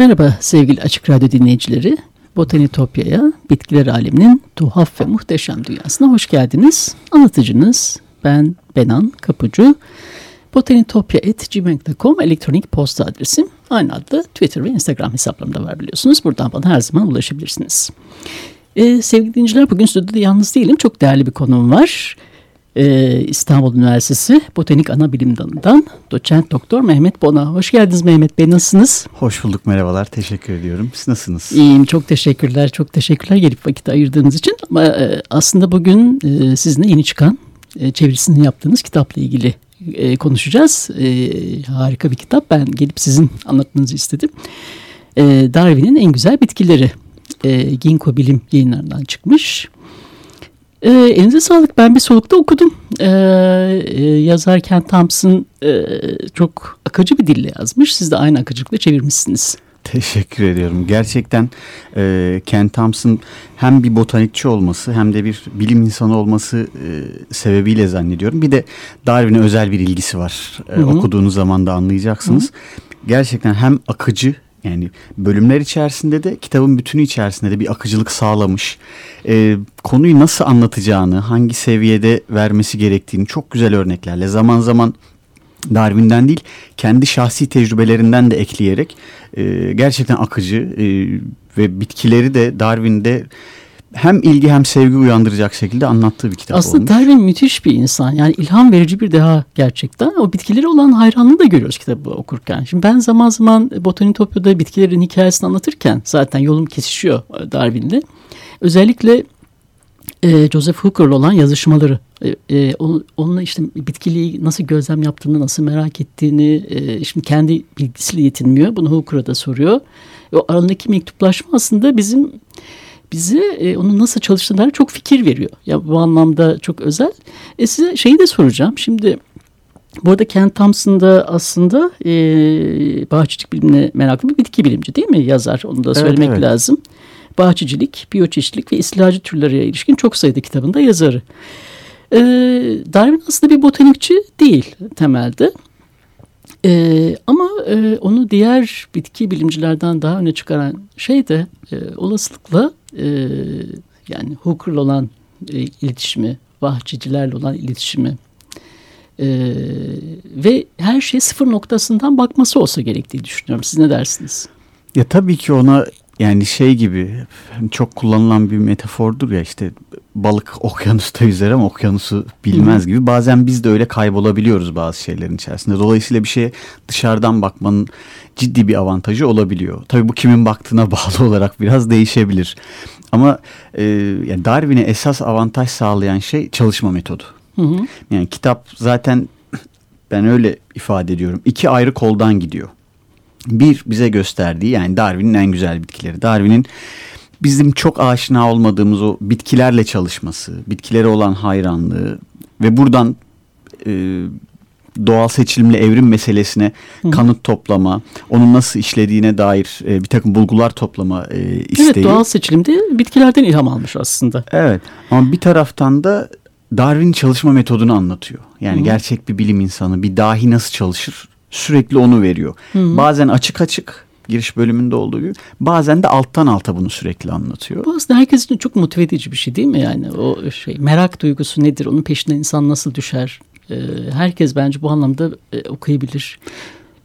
Merhaba sevgili Açık Radyo dinleyicileri. Botanitopya'ya, bitkiler aleminin tuhaf ve muhteşem dünyasına hoş geldiniz. Anlatıcınız ben Benan Kapucu. Botanitopya.gmail.com elektronik posta adresim. Aynı adlı Twitter ve Instagram hesaplarımda var biliyorsunuz. Buradan bana her zaman ulaşabilirsiniz. Ee, sevgili dinleyiciler bugün stüdyoda yalnız değilim. Çok değerli bir konuğum var e, İstanbul Üniversitesi Botanik Ana Bilim Dalı'ndan doçent doktor Mehmet Bona. Hoş geldiniz Mehmet Bey nasılsınız? Hoş bulduk merhabalar teşekkür ediyorum. Siz nasılsınız? İyiyim çok teşekkürler çok teşekkürler gelip vakit ayırdığınız için. Ama e, aslında bugün e, sizinle yeni çıkan e, çevirisini yaptığınız kitapla ilgili e, konuşacağız. E, harika bir kitap ben gelip sizin anlatmanızı istedim. E, Darwin'in en güzel bitkileri. E, Ginkgo Bilim yayınlarından çıkmış. E, elinize sağlık. Ben bir solukta okudum. E, e, yazar Ken Thompson e, çok akıcı bir dille yazmış. Siz de aynı akıcılıkla çevirmişsiniz. Teşekkür ediyorum. Gerçekten e, Ken Thompson hem bir botanikçi olması hem de bir bilim insanı olması e, sebebiyle zannediyorum. Bir de Darwin'e özel bir ilgisi var. E, okuduğunuz zaman da anlayacaksınız. Hı hı. Gerçekten hem akıcı yani bölümler içerisinde de kitabın bütünü içerisinde de bir akıcılık sağlamış. Ee, konuyu nasıl anlatacağını, hangi seviyede vermesi gerektiğini çok güzel örneklerle zaman zaman Darwin'den değil kendi şahsi tecrübelerinden de ekleyerek e, gerçekten akıcı e, ve bitkileri de Darwin'de hem ilgi hem sevgi uyandıracak şekilde anlattığı bir kitap Aslında olmuş. Aslında Darwin müthiş bir insan. Yani ilham verici bir deha gerçekten. O bitkileri olan hayranlığı da görüyoruz kitabı okurken. Şimdi ben zaman zaman Botanitopya'da bitkilerin hikayesini anlatırken zaten yolum kesişiyor Darwin'le. Özellikle e, Joseph Hooker'la olan yazışmaları. E, e, onunla işte bitkiliği nasıl gözlem yaptığını, nasıl merak ettiğini, e, şimdi kendi bilgisiyle yetinmiyor. Bunu Hooker'a da soruyor. E, o arasındaki mektuplaşma aslında bizim bize e, onun nasıl çalıştığına çok fikir veriyor. Ya bu anlamda çok özel. E, size şeyi de soracağım. Şimdi bu arada Ken Thompson da aslında e, bahçecilik bilimine meraklı bir bitki bilimci değil mi? Yazar. Onu da söylemek evet, evet. lazım. Bahçecilik, biyoçeşitlik ve istilacı türlere ilişkin çok sayıda kitabında yazarı. E, Darwin aslında bir botanikçi değil temelde. Ee, ama e, onu diğer bitki bilimcilerden daha öne çıkaran şey de e, olasılıkla e, yani Hooker'la olan e, iletişimi, vahçecilerle olan iletişimi e, ve her şey sıfır noktasından bakması olsa gerektiği düşünüyorum. Siz ne dersiniz? Ya tabii ki ona yani şey gibi çok kullanılan bir metafordur ya işte balık okyanusta yüzer ama okyanusu bilmez gibi. Bazen biz de öyle kaybolabiliyoruz bazı şeylerin içerisinde. Dolayısıyla bir şeye dışarıdan bakmanın ciddi bir avantajı olabiliyor. Tabii bu kimin baktığına bağlı olarak biraz değişebilir. Ama e, yani Darwin'e esas avantaj sağlayan şey çalışma metodu. Hı hı. Yani kitap zaten ben öyle ifade ediyorum. iki ayrı koldan gidiyor. Bir bize gösterdiği yani Darwin'in en güzel bitkileri. Darwin'in bizim çok aşina olmadığımız o bitkilerle çalışması, bitkilere olan hayranlığı ve buradan e, doğal seçilimle evrim meselesine Hı. kanıt toplama, onun nasıl işlediğine dair e, bir takım bulgular toplama e, isteği. Evet doğal seçilimde bitkilerden ilham almış aslında. Evet ama bir taraftan da Darwin çalışma metodunu anlatıyor. Yani Hı. gerçek bir bilim insanı, bir dahi nasıl çalışır sürekli onu veriyor. Hı. Bazen açık açık giriş bölümünde olduğu gibi bazen de alttan alta bunu sürekli anlatıyor. Bu aslında herkes için çok motive edici bir şey değil mi yani o şey merak duygusu nedir onun peşinden insan nasıl düşer ee, herkes bence bu anlamda e, okuyabilir.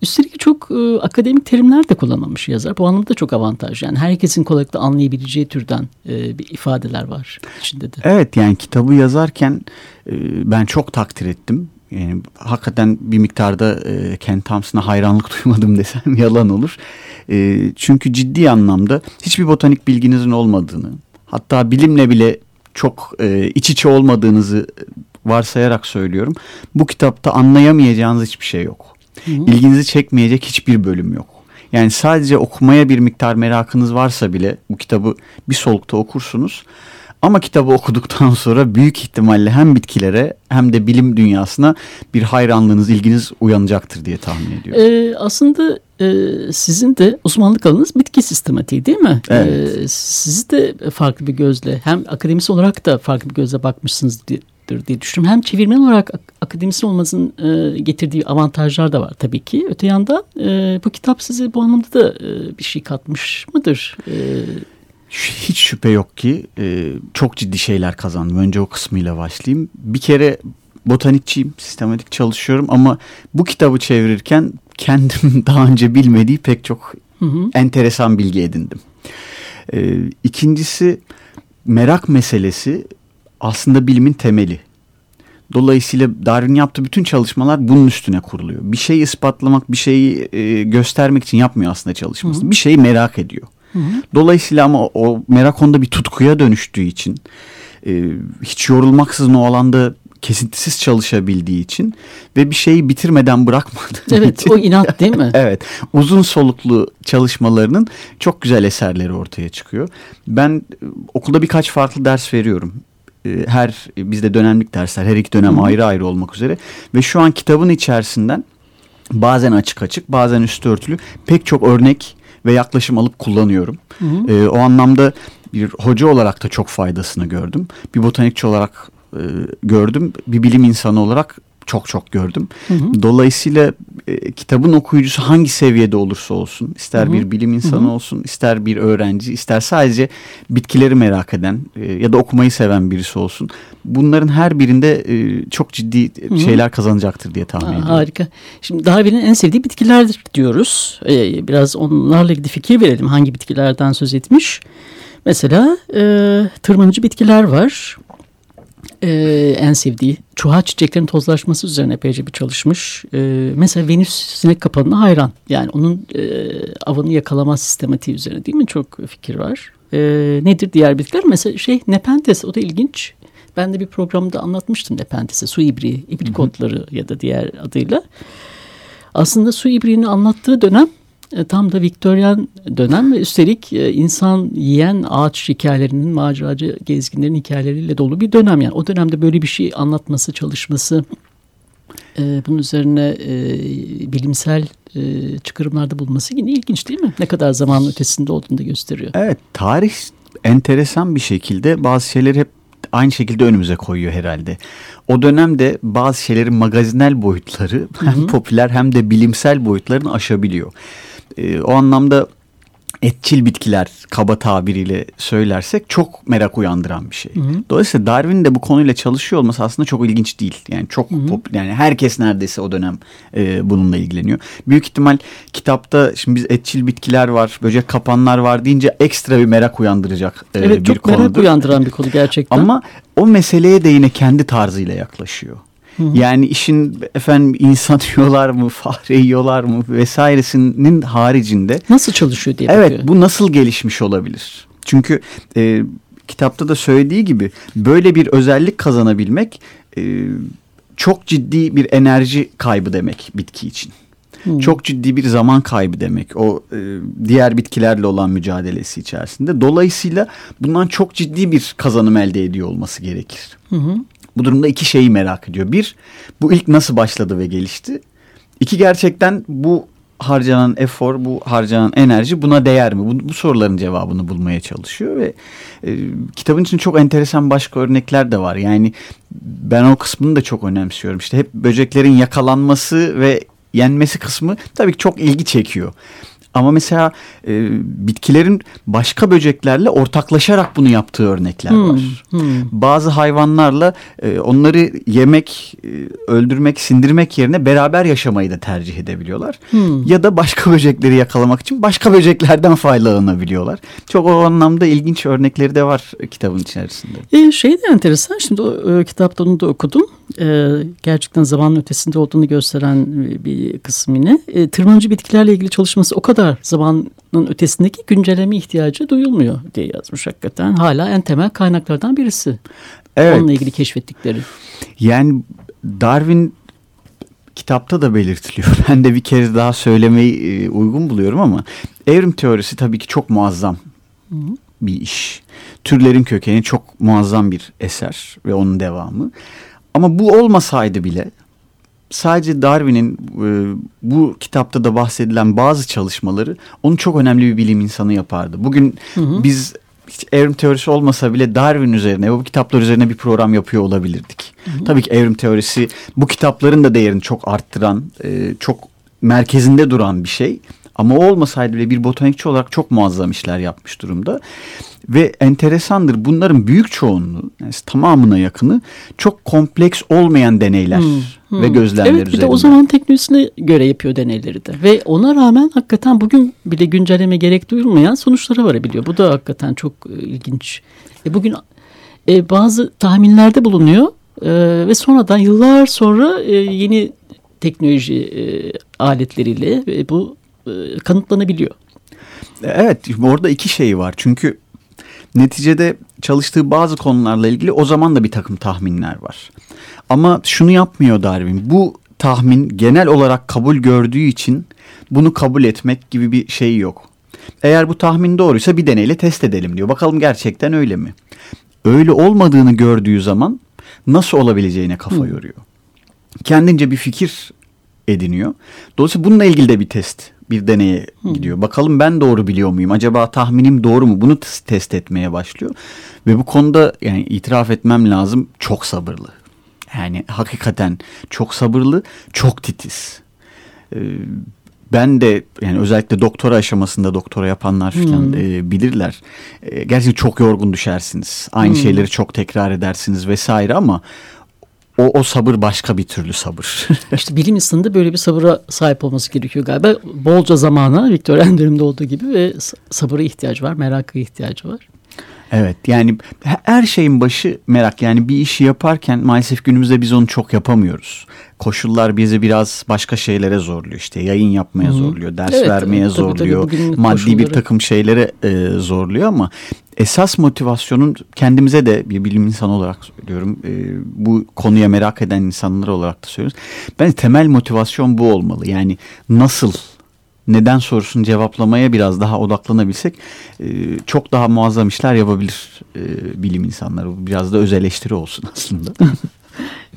Üstelik çok e, akademik terimler de kullanmamış yazar. Bu anlamda çok avantaj. Yani herkesin kolaylıkla anlayabileceği türden e, bir ifadeler var içinde de. Evet yani kitabı yazarken e, ben çok takdir ettim. Yani hakikaten bir miktarda e, Ken Thompson'a hayranlık duymadım desem yalan olur. E, çünkü ciddi anlamda hiçbir botanik bilginizin olmadığını, hatta bilimle bile çok e, iç içe olmadığınızı varsayarak söylüyorum. Bu kitapta anlayamayacağınız hiçbir şey yok. Hı hı. İlginizi çekmeyecek hiçbir bölüm yok. Yani sadece okumaya bir miktar merakınız varsa bile bu kitabı bir solukta okursunuz. Ama kitabı okuduktan sonra büyük ihtimalle hem bitkilere hem de bilim dünyasına bir hayranlığınız, ilginiz uyanacaktır diye tahmin ediyorum. Ee, aslında e, sizin de uzmanlık alanınız bitki sistematiği değil mi? Evet. Ee, siz de farklı bir gözle hem akademisyen olarak da farklı bir gözle bakmışsınız diye, diye düşünüyorum. Hem çevirmen olarak akademisyen olmasının e, getirdiği avantajlar da var tabii ki. Öte yandan e, bu kitap size bu anlamda da e, bir şey katmış mıdır? E, hiç şüphe yok ki e, çok ciddi şeyler kazandım. Önce o kısmıyla başlayayım. Bir kere botanikçiyim, sistematik çalışıyorum ama bu kitabı çevirirken kendim daha önce bilmediği pek çok hı hı. enteresan bilgi edindim. E, ikincisi merak meselesi aslında bilimin temeli. Dolayısıyla Darwin yaptığı bütün çalışmalar bunun üstüne kuruluyor. Bir şeyi ispatlamak, bir şeyi e, göstermek için yapmıyor aslında çalışmasını. Bir şeyi merak ediyor. Hı hı. Dolayısıyla ama o merak onda bir tutkuya dönüştüğü için e, hiç yorulmaksızın o alanda kesintisiz çalışabildiği için ve bir şeyi bitirmeden bırakmadığı evet, için. Evet o inat değil mi? evet uzun soluklu çalışmalarının çok güzel eserleri ortaya çıkıyor. Ben e, okulda birkaç farklı ders veriyorum e, her bizde dönemlik dersler her iki dönem Hı. ayrı ayrı olmak üzere ve şu an kitabın içerisinden bazen açık açık bazen üstü örtülü pek çok örnek ve yaklaşım alıp kullanıyorum. Hı hı. E, o anlamda bir hoca olarak da çok faydasını gördüm. Bir botanikçi olarak e, gördüm. Bir bilim insanı olarak çok çok gördüm. Hı hı. Dolayısıyla e, kitabın okuyucusu hangi seviyede olursa olsun, ister hı hı. bir bilim insanı hı hı. olsun, ister bir öğrenci, ister sadece bitkileri merak eden e, ya da okumayı seven birisi olsun. Bunların her birinde e, çok ciddi hı hı. şeyler kazanacaktır diye tahmin Aa, ediyorum. Harika. Şimdi daha birinin en sevdiği bitkilerdir diyoruz. Ee, biraz onlarla ilgili fikir verelim. Hangi bitkilerden söz etmiş? Mesela e, tırmanıcı bitkiler var e, en sevdiği çuha çiçeklerin tozlaşması üzerine epeyce bir çalışmış. E, mesela Venüs sinek kapanına hayran. Yani onun e, avını yakalama sistematiği üzerine değil mi? Çok fikir var. E, nedir diğer bitkiler? Mesela şey Nepenthes o da ilginç. Ben de bir programda anlatmıştım Nepentes'e. Su ibriği, ibrik otları ya da diğer adıyla. Aslında su ibriğini anlattığı dönem tam da Viktoryan dönem ve üstelik e, insan yiyen ağaç hikayelerinin, maceracı gezginlerin hikayeleriyle dolu bir dönem. Yani o dönemde böyle bir şey anlatması, çalışması, e, bunun üzerine bilimsel çıkarımlarda bulması yine ilginç değil mi? Ne kadar zaman ötesinde olduğunu da gösteriyor. Evet, tarih enteresan bir şekilde bazı şeyleri hep aynı şekilde önümüze koyuyor herhalde. O dönemde bazı şeylerin magazinel boyutları hem Hı -hı. popüler hem de bilimsel boyutlarını aşabiliyor. E, o anlamda etçil bitkiler kaba tabiriyle söylersek çok merak uyandıran bir şey. Hı hı. Dolayısıyla Darwin de bu konuyla çalışıyor olması aslında çok ilginç değil. Yani çok hı hı. Pop, yani herkes neredeyse o dönem e, bununla ilgileniyor. Büyük ihtimal kitapta şimdi biz etçil bitkiler var, böcek kapanlar var deyince ekstra bir merak uyandıracak e, evet, bir çok konudur. merak uyandıran bir konu gerçekten. Ama o meseleye de yine kendi tarzıyla yaklaşıyor. Yani işin efendim insan yiyorlar mı, fare yiyorlar mı vesairesinin haricinde. Nasıl çalışıyor diye Evet bakıyor. bu nasıl gelişmiş olabilir? Çünkü e, kitapta da söylediği gibi böyle bir özellik kazanabilmek e, çok ciddi bir enerji kaybı demek bitki için. Hmm. Çok ciddi bir zaman kaybı demek o e, diğer bitkilerle olan mücadelesi içerisinde. Dolayısıyla bundan çok ciddi bir kazanım elde ediyor olması gerekir. Hı bu durumda iki şeyi merak ediyor. Bir, bu ilk nasıl başladı ve gelişti? İki, gerçekten bu harcanan efor, bu harcanan enerji buna değer mi? Bu, bu soruların cevabını bulmaya çalışıyor ve e, kitabın için çok enteresan başka örnekler de var. Yani ben o kısmını da çok önemsiyorum. İşte hep böceklerin yakalanması ve yenmesi kısmı tabii ki çok ilgi çekiyor. Ama mesela e, bitkilerin başka böceklerle ortaklaşarak bunu yaptığı örnekler hmm, var. Hmm. Bazı hayvanlarla e, onları yemek, e, öldürmek, sindirmek yerine beraber yaşamayı da tercih edebiliyorlar. Hmm. Ya da başka böcekleri yakalamak için başka böceklerden faydalanabiliyorlar. Çok o anlamda ilginç örnekleri de var kitabın içerisinde. E, şey de enteresan şimdi o e, kitapta onu da okudum. E, gerçekten zamanın ötesinde olduğunu gösteren bir kısım yine. E, tırmanıcı bitkilerle ilgili çalışması o kadar zamanın ötesindeki güncelleme ihtiyacı duyulmuyor diye yazmış hakikaten. Hala en temel kaynaklardan birisi. Evet. Onunla ilgili keşfettikleri. Yani Darwin kitapta da belirtiliyor. Ben de bir kere daha söylemeyi e, uygun buluyorum ama evrim teorisi tabii ki çok muazzam Hı -hı. bir iş. Türlerin kökeni çok muazzam bir eser ve onun devamı. Ama bu olmasaydı bile sadece Darwin'in e, bu kitapta da bahsedilen bazı çalışmaları onu çok önemli bir bilim insanı yapardı. Bugün hı hı. biz hiç evrim teorisi olmasa bile Darwin üzerine bu kitaplar üzerine bir program yapıyor olabilirdik. Hı hı. Tabii ki evrim teorisi bu kitapların da değerini çok arttıran, e, çok merkezinde duran bir şey. Ama o olmasaydı bile bir botanikçi olarak çok muazzam işler yapmış durumda. Ve enteresandır bunların büyük çoğunluğu yani tamamına yakını çok kompleks olmayan deneyler hmm, hmm. ve gözlemler evet, üzerinde. Evet bir de o zaman teknolojisine göre yapıyor deneyleri de. Ve ona rağmen hakikaten bugün bile güncelleme gerek duyulmayan sonuçlara varabiliyor. Bu da hakikaten çok e, ilginç. E, bugün e, bazı tahminlerde bulunuyor e, ve sonradan yıllar sonra e, yeni teknoloji e, aletleriyle e, bu e, kanıtlanabiliyor. Evet orada iki şey var. Çünkü neticede çalıştığı bazı konularla ilgili o zaman da bir takım tahminler var. Ama şunu yapmıyor Darwin. Bu tahmin genel olarak kabul gördüğü için bunu kabul etmek gibi bir şey yok. Eğer bu tahmin doğruysa bir deneyle test edelim diyor. Bakalım gerçekten öyle mi? Öyle olmadığını gördüğü zaman nasıl olabileceğine kafa yoruyor. Kendince bir fikir ediniyor. Dolayısıyla bununla ilgili de bir test bir deneye Hı. gidiyor. Bakalım ben doğru biliyor muyum? Acaba tahminim doğru mu? Bunu test etmeye başlıyor. Ve bu konuda yani itiraf etmem lazım çok sabırlı. Yani hakikaten çok sabırlı, çok titiz. Ee, ben de yani özellikle doktora aşamasında doktora yapanlar falan hmm. e, bilirler. E, gerçekten çok yorgun düşersiniz. Aynı hmm. şeyleri çok tekrar edersiniz vesaire ama o, o sabır başka bir türlü sabır. İşte bilim insanında böyle bir sabıra sahip olması gerekiyor galiba. Bolca zamana Victor Ender'imde olduğu gibi ve sabıra ihtiyacı var, meraka ihtiyacı var. Evet yani her şeyin başı merak yani bir işi yaparken maalesef günümüzde biz onu çok yapamıyoruz. Koşullar bizi biraz başka şeylere zorluyor işte yayın yapmaya Hı-hı. zorluyor, ders evet, vermeye tabii, zorluyor, tabii, maddi koşulları... bir takım şeylere e, zorluyor ama esas motivasyonun kendimize de bir bilim insanı olarak söylüyorum e, bu konuya merak eden insanlar olarak da söylüyoruz. Ben temel motivasyon bu olmalı yani nasıl neden sorusunu cevaplamaya biraz daha odaklanabilsek e, çok daha muazzam işler yapabilir e, bilim insanları. Biraz da öz eleştiri olsun aslında.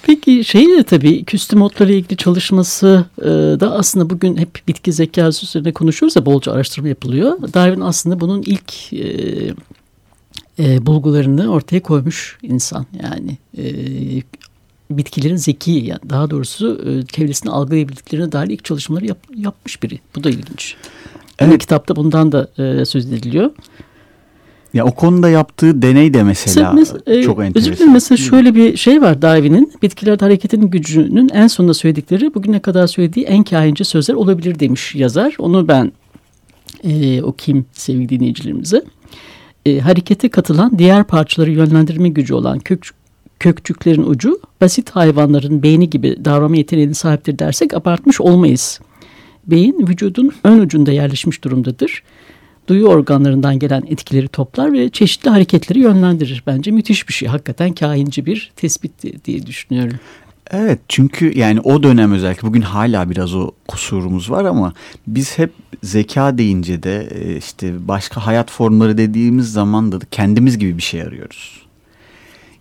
Peki şey de tabii küstüm otlarla ilgili çalışması e, da aslında bugün hep bitki zekası üzerine konuşuyoruz ya bolca araştırma yapılıyor. Darwin aslında bunun ilk e, e, bulgularını ortaya koymuş insan. Yani e, bitkilerin zeki yani daha doğrusu e, çevresini algılayabildiklerine dair ilk çalışmaları yap, yapmış biri. Bu da ilginç. Evet. Yani kitapta bundan da e, söz ediliyor. Ya o konuda yaptığı deney de mesela, mesela e, çok enteresan. Özür dilerim mesela şöyle bir şey var Darwin'in bitkilerde hareketin gücünün en sonunda söyledikleri bugüne kadar söylediği en kahince sözler olabilir demiş yazar. Onu ben e, okuyayım sevgili dinleyicilerimize. E, harekete katılan diğer parçaları yönlendirme gücü olan kök, kökçüklerin ucu basit hayvanların beyni gibi davranma yeteneğine sahiptir dersek abartmış olmayız. Beyin vücudun ön ucunda yerleşmiş durumdadır. Duyu organlarından gelen etkileri toplar ve çeşitli hareketleri yönlendirir. Bence müthiş bir şey. Hakikaten kahinci bir tespit diye düşünüyorum. Evet çünkü yani o dönem özellikle bugün hala biraz o kusurumuz var ama biz hep zeka deyince de e, işte başka hayat formları dediğimiz zaman da kendimiz gibi bir şey arıyoruz.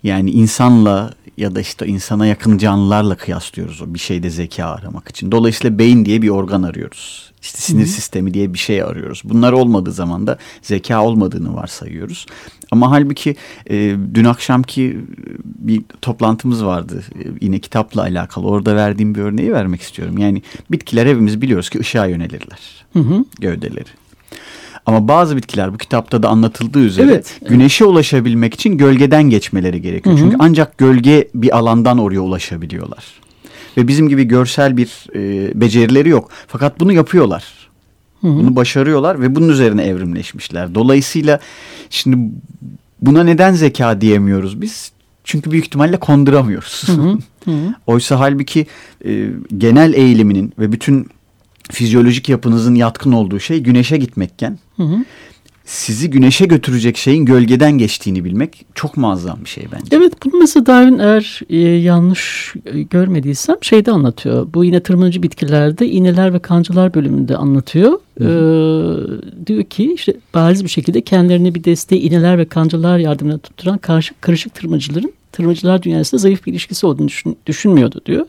Yani insanla ya da işte insana yakın canlılarla kıyaslıyoruz o bir şeyde zeka aramak için. Dolayısıyla beyin diye bir organ arıyoruz. İşte sinir Hı-hı. sistemi diye bir şey arıyoruz. Bunlar olmadığı zaman da zeka olmadığını varsayıyoruz. Ama halbuki e, dün akşamki bir toplantımız vardı e, yine kitapla alakalı. Orada verdiğim bir örneği vermek istiyorum. Yani bitkiler hepimiz biliyoruz ki ışığa yönelirler. Hı hı. Gövdeleri. Ama bazı bitkiler bu kitapta da anlatıldığı üzere evet, güneşe evet. ulaşabilmek için gölgeden geçmeleri gerekiyor. Hı hı. Çünkü ancak gölge bir alandan oraya ulaşabiliyorlar. Ve bizim gibi görsel bir e, becerileri yok. Fakat bunu yapıyorlar. Hı hı. Bunu başarıyorlar ve bunun üzerine evrimleşmişler. Dolayısıyla şimdi buna neden zeka diyemiyoruz biz? Çünkü büyük ihtimalle konduramıyoruz. Hı hı. Hı. Oysa halbuki e, genel eğiliminin ve bütün fizyolojik yapınızın yatkın olduğu şey güneşe gitmekken Hı hı. sizi güneşe götürecek şeyin gölgeden geçtiğini bilmek çok muazzam bir şey bence. Evet bunu mesela Darwin eğer e, yanlış e, görmediysem şeyde anlatıyor. Bu yine tırmanıcı bitkilerde iğneler ve kancılar bölümünde anlatıyor. Ee, diyor ki işte bariz bir şekilde kendilerine bir desteği iğneler ve kancılar yardımıyla tutturan karışık, karışık tırmacıların tırmacılar dünyasında zayıf bir ilişkisi olduğunu düşün, düşünmüyordu diyor.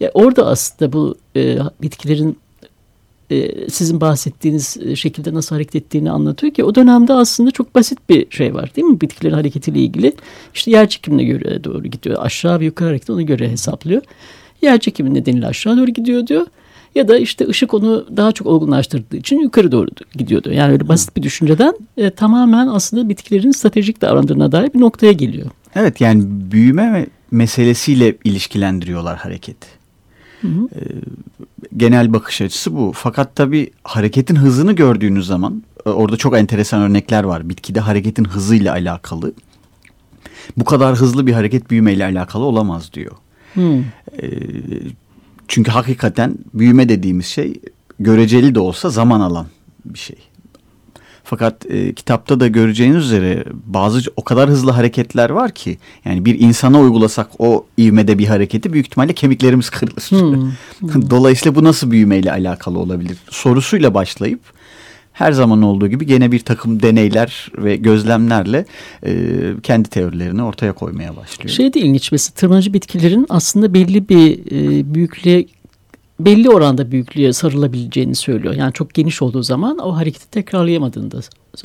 Ya orada aslında bu e, bitkilerin e, sizin bahsettiğiniz e, şekilde nasıl hareket ettiğini anlatıyor ki o dönemde aslında çok basit bir şey var değil mi? Bitkilerin hareketiyle ilgili işte yer çekimine göre doğru gidiyor. Aşağı ve yukarı hareket ona göre hesaplıyor. Yer çekimi nedeniyle aşağı doğru gidiyor diyor. Ya da işte ışık onu daha çok olgunlaştırdığı için yukarı doğru gidiyordu. Yani öyle basit bir düşünceden e, tamamen aslında bitkilerin stratejik davrandığına dair bir noktaya geliyor. Evet yani büyüme meselesiyle ilişkilendiriyorlar hareketi. Hı hı. Genel bakış açısı bu. Fakat tabii hareketin hızını gördüğünüz zaman e, orada çok enteresan örnekler var. Bitkide hareketin hızıyla alakalı. Bu kadar hızlı bir hareket büyümeyle alakalı olamaz diyor. Hı. Ee, çünkü hakikaten büyüme dediğimiz şey göreceli de olsa zaman alan bir şey. Fakat e, kitapta da göreceğiniz üzere bazı o kadar hızlı hareketler var ki yani bir insana uygulasak o ivmede bir hareketi büyük ihtimalle kemiklerimiz kırılır. Hmm. Dolayısıyla bu nasıl büyümeyle alakalı olabilir sorusuyla başlayıp her zaman olduğu gibi gene bir takım deneyler ve gözlemlerle e, kendi teorilerini ortaya koymaya başlıyor. Şey de ilginç mesela tırmanıcı bitkilerin aslında belli bir e, büyüklüğe belli oranda büyüklüğe sarılabileceğini söylüyor. Yani çok geniş olduğu zaman o hareketi tekrarlayamadığında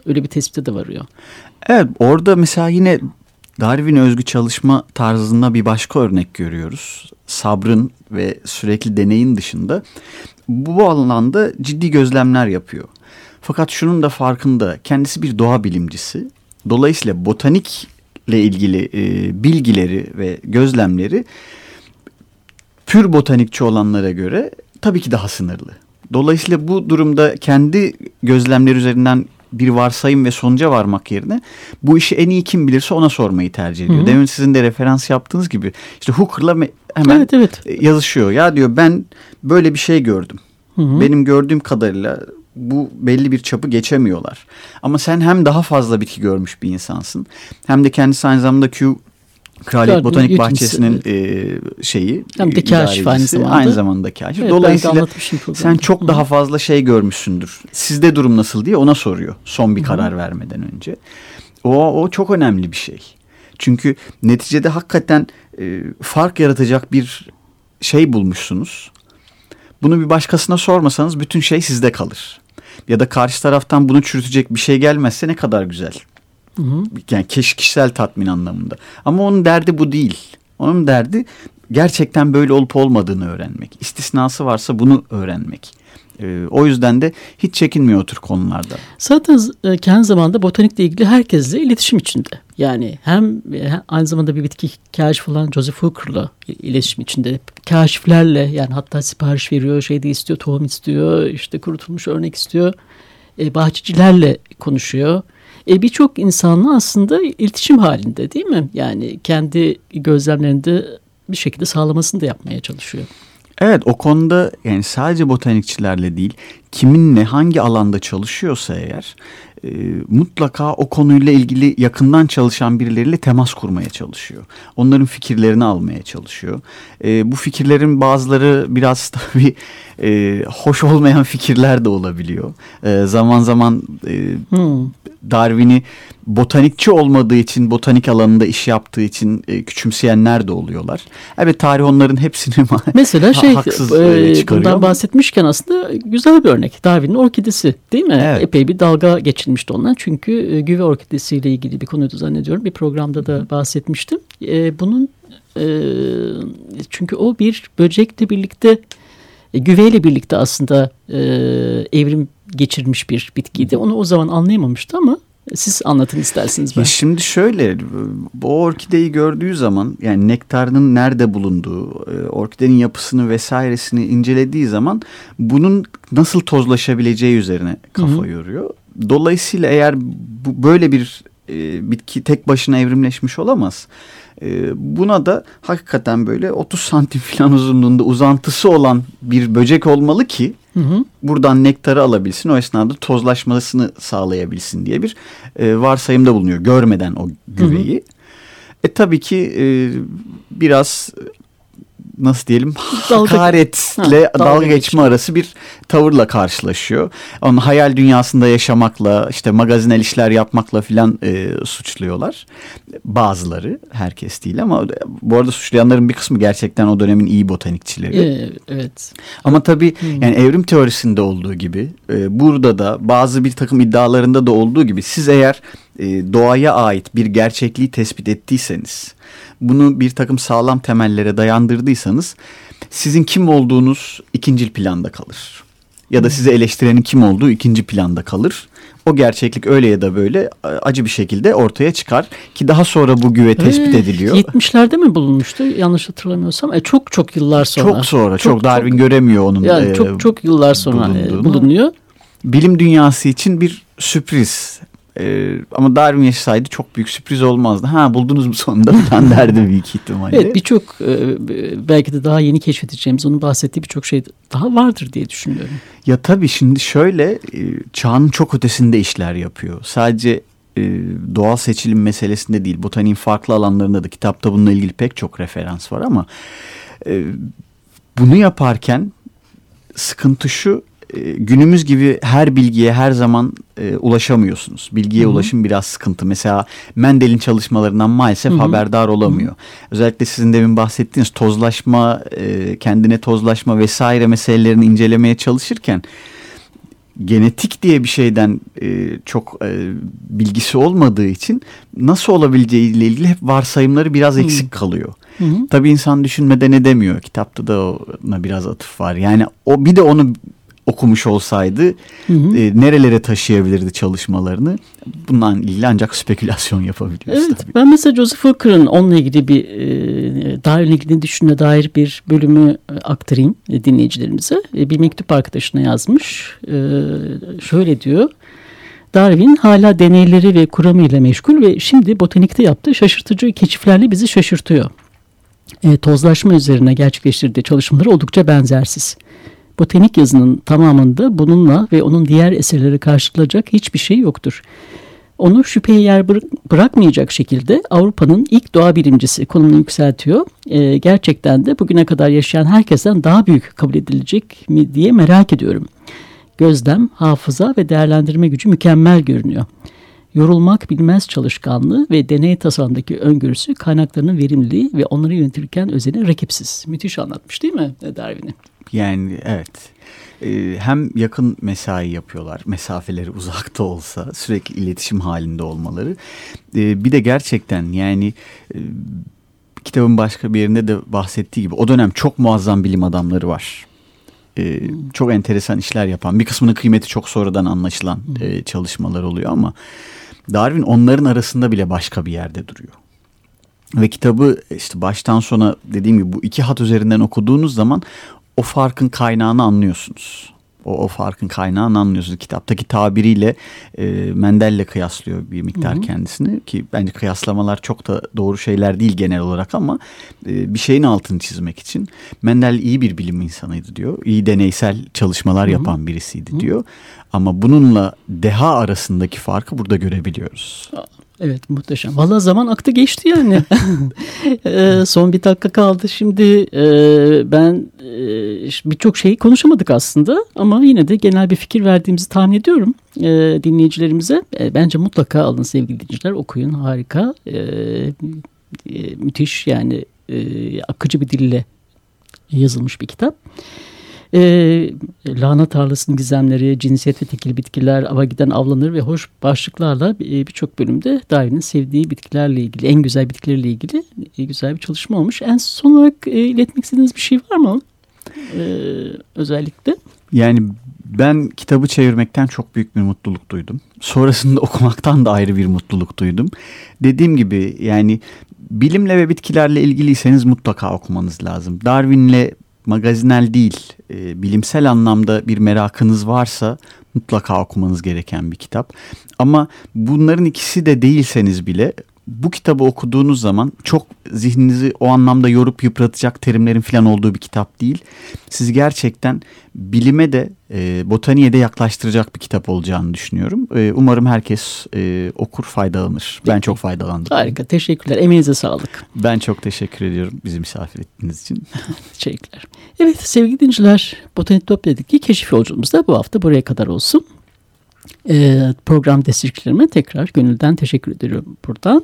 öyle bir tespite de varıyor. Evet orada mesela yine Darwin özgü çalışma tarzında bir başka örnek görüyoruz. Sabrın ve sürekli deneyin dışında bu alanda ciddi gözlemler yapıyor. Fakat şunun da farkında kendisi bir doğa bilimcisi. Dolayısıyla botanikle ilgili e, bilgileri ve gözlemleri pür botanikçi olanlara göre tabii ki daha sınırlı. Dolayısıyla bu durumda kendi gözlemleri üzerinden bir varsayım ve sonuca varmak yerine bu işi en iyi kim bilirse ona sormayı tercih ediyor. Hı hı. Demin sizin de referans yaptığınız gibi işte Hooker'la hemen evet, evet. yazışıyor. Ya diyor ben böyle bir şey gördüm. Hı hı. Benim gördüğüm kadarıyla bu belli bir çapı geçemiyorlar. Ama sen hem daha fazla bitki görmüş bir insansın hem de kendisi aynı zamanda Q Kraliyet Botanik Bahçesi'nin e, şeyi hem de kaşif aynı zamanda. Aynı zamanda kaşif. Evet, Dolayısıyla sen çok Hı. daha fazla şey görmüşsündür. Sizde durum nasıl diye ona soruyor son bir Hı. karar vermeden önce. O, o çok önemli bir şey. Çünkü neticede hakikaten e, fark yaratacak bir şey bulmuşsunuz. Bunu bir başkasına sormasanız bütün şey sizde kalır. Ya da karşı taraftan bunu çürütecek bir şey gelmezse ne kadar güzel. Hı hı. Yani kişisel tatmin anlamında. Ama onun derdi bu değil. Onun derdi gerçekten böyle olup olmadığını öğrenmek. İstisnası varsa bunu öğrenmek. Ee, o yüzden de hiç çekinmiyor o tür konularda. Zaten e, kendi zamanda botanikle ilgili herkesle iletişim içinde. Yani hem e, aynı zamanda bir bitki kaşif olan Joseph Hooker'la iletişim içinde. Kaşiflerle yani hatta sipariş veriyor, şey de istiyor, tohum istiyor, işte kurutulmuş örnek istiyor. E, bahçecilerle konuşuyor e, birçok insanla aslında iletişim halinde değil mi? Yani kendi gözlemlerinde bir şekilde sağlamasını da yapmaya çalışıyor. Evet o konuda yani sadece botanikçilerle değil kiminle hangi alanda çalışıyorsa eğer e, mutlaka o konuyla ilgili yakından çalışan birileriyle temas kurmaya çalışıyor. Onların fikirlerini almaya çalışıyor. E, bu fikirlerin bazıları biraz tabii e, hoş olmayan fikirler de olabiliyor. E, zaman zaman e, hmm. Darwin'i botanikçi olmadığı için, botanik alanında iş yaptığı için e, küçümseyenler de oluyorlar. Evet tarih onların hepsini Mesela şey haksız e, bundan bahsetmişken aslında güzel bir örnek. Darwin'in orkidesi değil mi? Evet. Epey bir dalga geçilmişti ondan. Çünkü e, güve orkidesiyle ilgili bir konuydu zannediyorum. Bir programda da bahsetmiştim. E, bunun e, çünkü o bir böcekle birlikte e, güveyle birlikte aslında e, evrim geçirmiş bir bitkiydi. Onu o zaman anlayamamıştı ama siz anlatın isterseniz. Ben. Ya şimdi şöyle bu orkideyi gördüğü zaman yani nektarının nerede bulunduğu, e, orkidenin yapısını vesairesini incelediği zaman bunun nasıl tozlaşabileceği üzerine kafa Hı-hı. yoruyor. Dolayısıyla eğer bu böyle bir e, bitki tek başına evrimleşmiş olamaz. E, buna da hakikaten böyle 30 santim falan uzunluğunda uzantısı olan bir böcek olmalı ki hı hı. buradan nektarı alabilsin. O esnada tozlaşmasını sağlayabilsin diye bir e, varsayımda bulunuyor. Görmeden o güveyi. Hı hı. E tabii ki e, biraz nasıl diyelim hakaretle ha, dalga, dalga geçme arası bir tavırla karşılaşıyor. Onun hayal dünyasında yaşamakla işte magazinel işler yapmakla filan e, suçluyorlar. Bazıları herkes değil ama bu arada suçlayanların bir kısmı gerçekten o dönemin iyi botanikçileri. Ee, evet. Ama tabii hmm. yani evrim teorisinde olduğu gibi e, burada da bazı bir takım iddialarında da olduğu gibi siz eğer e, doğaya ait bir gerçekliği tespit ettiyseniz bunu bir takım sağlam temellere dayandırdıysanız sizin kim olduğunuz ikincil planda kalır. Ya da sizi eleştirenin kim olduğu ikinci planda kalır. O gerçeklik öyle ya da böyle acı bir şekilde ortaya çıkar ki daha sonra bu güve tespit ee, ediliyor. 70'lerde mi bulunmuştu yanlış hatırlamıyorsam? E, çok çok yıllar sonra. Çok sonra. Çok, çok Darwin çok, göremiyor onun. Yani e, çok çok yıllar sonra e, bulunuyor. Bilim dünyası için bir sürpriz. Ee, ama Darwin yaşasaydı çok büyük sürpriz olmazdı. Ha buldunuz mu sonunda falan derdi büyük ihtimalle. Evet birçok e, belki de daha yeni keşfedeceğimiz onun bahsettiği birçok şey daha vardır diye düşünüyorum. Ya tabii şimdi şöyle e, çağın çok ötesinde işler yapıyor. Sadece e, doğal seçilim meselesinde değil botaniğin farklı alanlarında da kitapta bununla ilgili pek çok referans var ama bunu yaparken sıkıntı şu günümüz gibi her bilgiye her zaman e, ulaşamıyorsunuz. Bilgiye Hı-hı. ulaşım biraz sıkıntı. Mesela Mendel'in çalışmalarından maalesef Hı-hı. haberdar olamıyor. Hı-hı. Özellikle sizin demin bahsettiğiniz tozlaşma, e, kendine tozlaşma vesaire meselelerini incelemeye çalışırken genetik diye bir şeyden e, çok e, bilgisi olmadığı için nasıl olabileceği ile ilgili hep varsayımları biraz eksik hmm. kalıyor. Hı hı. Tabii insan düşünmeden edemiyor. Kitapta da ona biraz atıf var. Yani o bir de onu okumuş olsaydı hı hı. E, nerelere taşıyabilirdi çalışmalarını bundan ilgili ancak spekülasyon yapabiliyoruz. Evet tabii. ben mesela Joseph Hooker'ın onunla ilgili bir e, Darwin'le ilgili düşüne dair bir bölümü e, aktarayım e, dinleyicilerimize. E, bir mektup arkadaşına yazmış. E, şöyle diyor. Darwin hala deneyleri ve kuramıyla meşgul ve şimdi botanikte yaptığı şaşırtıcı keşiflerle bizi şaşırtıyor. E, tozlaşma üzerine gerçekleştirdiği çalışmaları oldukça benzersiz. Botanik yazının tamamında bununla ve onun diğer eserleri karşılayacak hiçbir şey yoktur. Onu şüpheye yer bırakmayacak şekilde Avrupa'nın ilk doğa bilimcisi konumunu yükseltiyor. Ee, gerçekten de bugüne kadar yaşayan herkesten daha büyük kabul edilecek mi diye merak ediyorum. Gözlem, hafıza ve değerlendirme gücü mükemmel görünüyor. Yorulmak bilmez çalışkanlığı ve deney tasarımdaki öngörüsü kaynaklarının verimliliği ve onları yönetirken özeni rakipsiz. Müthiş anlatmış değil mi Darwin'i? Yani evet. Ee, hem yakın mesai yapıyorlar. Mesafeleri uzakta olsa sürekli iletişim halinde olmaları. Ee, bir de gerçekten yani e, kitabın başka bir yerinde de bahsettiği gibi o dönem çok muazzam bilim adamları var. Ee, çok enteresan işler yapan bir kısmının kıymeti çok sonradan anlaşılan e, çalışmalar oluyor ama Darwin onların arasında bile başka bir yerde duruyor. Ve kitabı işte baştan sona dediğim gibi bu iki hat üzerinden okuduğunuz zaman o farkın kaynağını anlıyorsunuz. O, o farkın kaynağını anlıyorsunuz. Kitaptaki tabiriyle e, Mendel'le kıyaslıyor bir miktar hı hı. kendisini ki bence kıyaslamalar çok da doğru şeyler değil genel olarak ama e, bir şeyin altını çizmek için Mendel iyi bir bilim insanıydı diyor. İyi deneysel çalışmalar hı hı. yapan birisiydi hı. diyor. Ama bununla deha arasındaki farkı burada görebiliyoruz. Evet muhteşem. Valla zaman aktı geçti yani. e, son bir dakika kaldı. Şimdi e, ben e, birçok şeyi konuşamadık aslında ama yine de genel bir fikir verdiğimizi tahmin ediyorum e, dinleyicilerimize. E, bence mutlaka alın sevgili dinleyiciler okuyun harika. E, e, müthiş yani e, akıcı bir dille yazılmış bir kitap. E, lahana tarlasının gizemleri, cinsiyet ve tekil bitkiler, ava giden avlanır ve hoş başlıklarla e, birçok bölümde Darwin'in sevdiği bitkilerle ilgili, en güzel bitkilerle ilgili e, güzel bir çalışma olmuş. En son olarak e, iletmek istediğiniz bir şey var mı? E, özellikle. Yani ben kitabı çevirmekten çok büyük bir mutluluk duydum. Sonrasında okumaktan da ayrı bir mutluluk duydum. Dediğim gibi yani bilimle ve bitkilerle ilgiliyseniz mutlaka okumanız lazım. Darwin'le magazinel değil, e, bilimsel anlamda bir merakınız varsa mutlaka okumanız gereken bir kitap. Ama bunların ikisi de değilseniz bile bu kitabı okuduğunuz zaman çok zihninizi o anlamda yorup yıpratacak terimlerin falan olduğu bir kitap değil. Sizi gerçekten bilime de e, botaniğe de yaklaştıracak bir kitap olacağını düşünüyorum. E, umarım herkes e, okur faydalanır. Ben çok faydalandım. Harika teşekkürler emeğinize sağlık. Ben çok teşekkür ediyorum bizi misafir ettiğiniz için. teşekkürler. Evet sevgili dinleyiciler Botanitopya'daki keşif yolculuğumuz da bu hafta buraya kadar olsun. E, program destekçilerime tekrar gönülden teşekkür ediyorum buradan.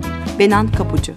Benan Kapucu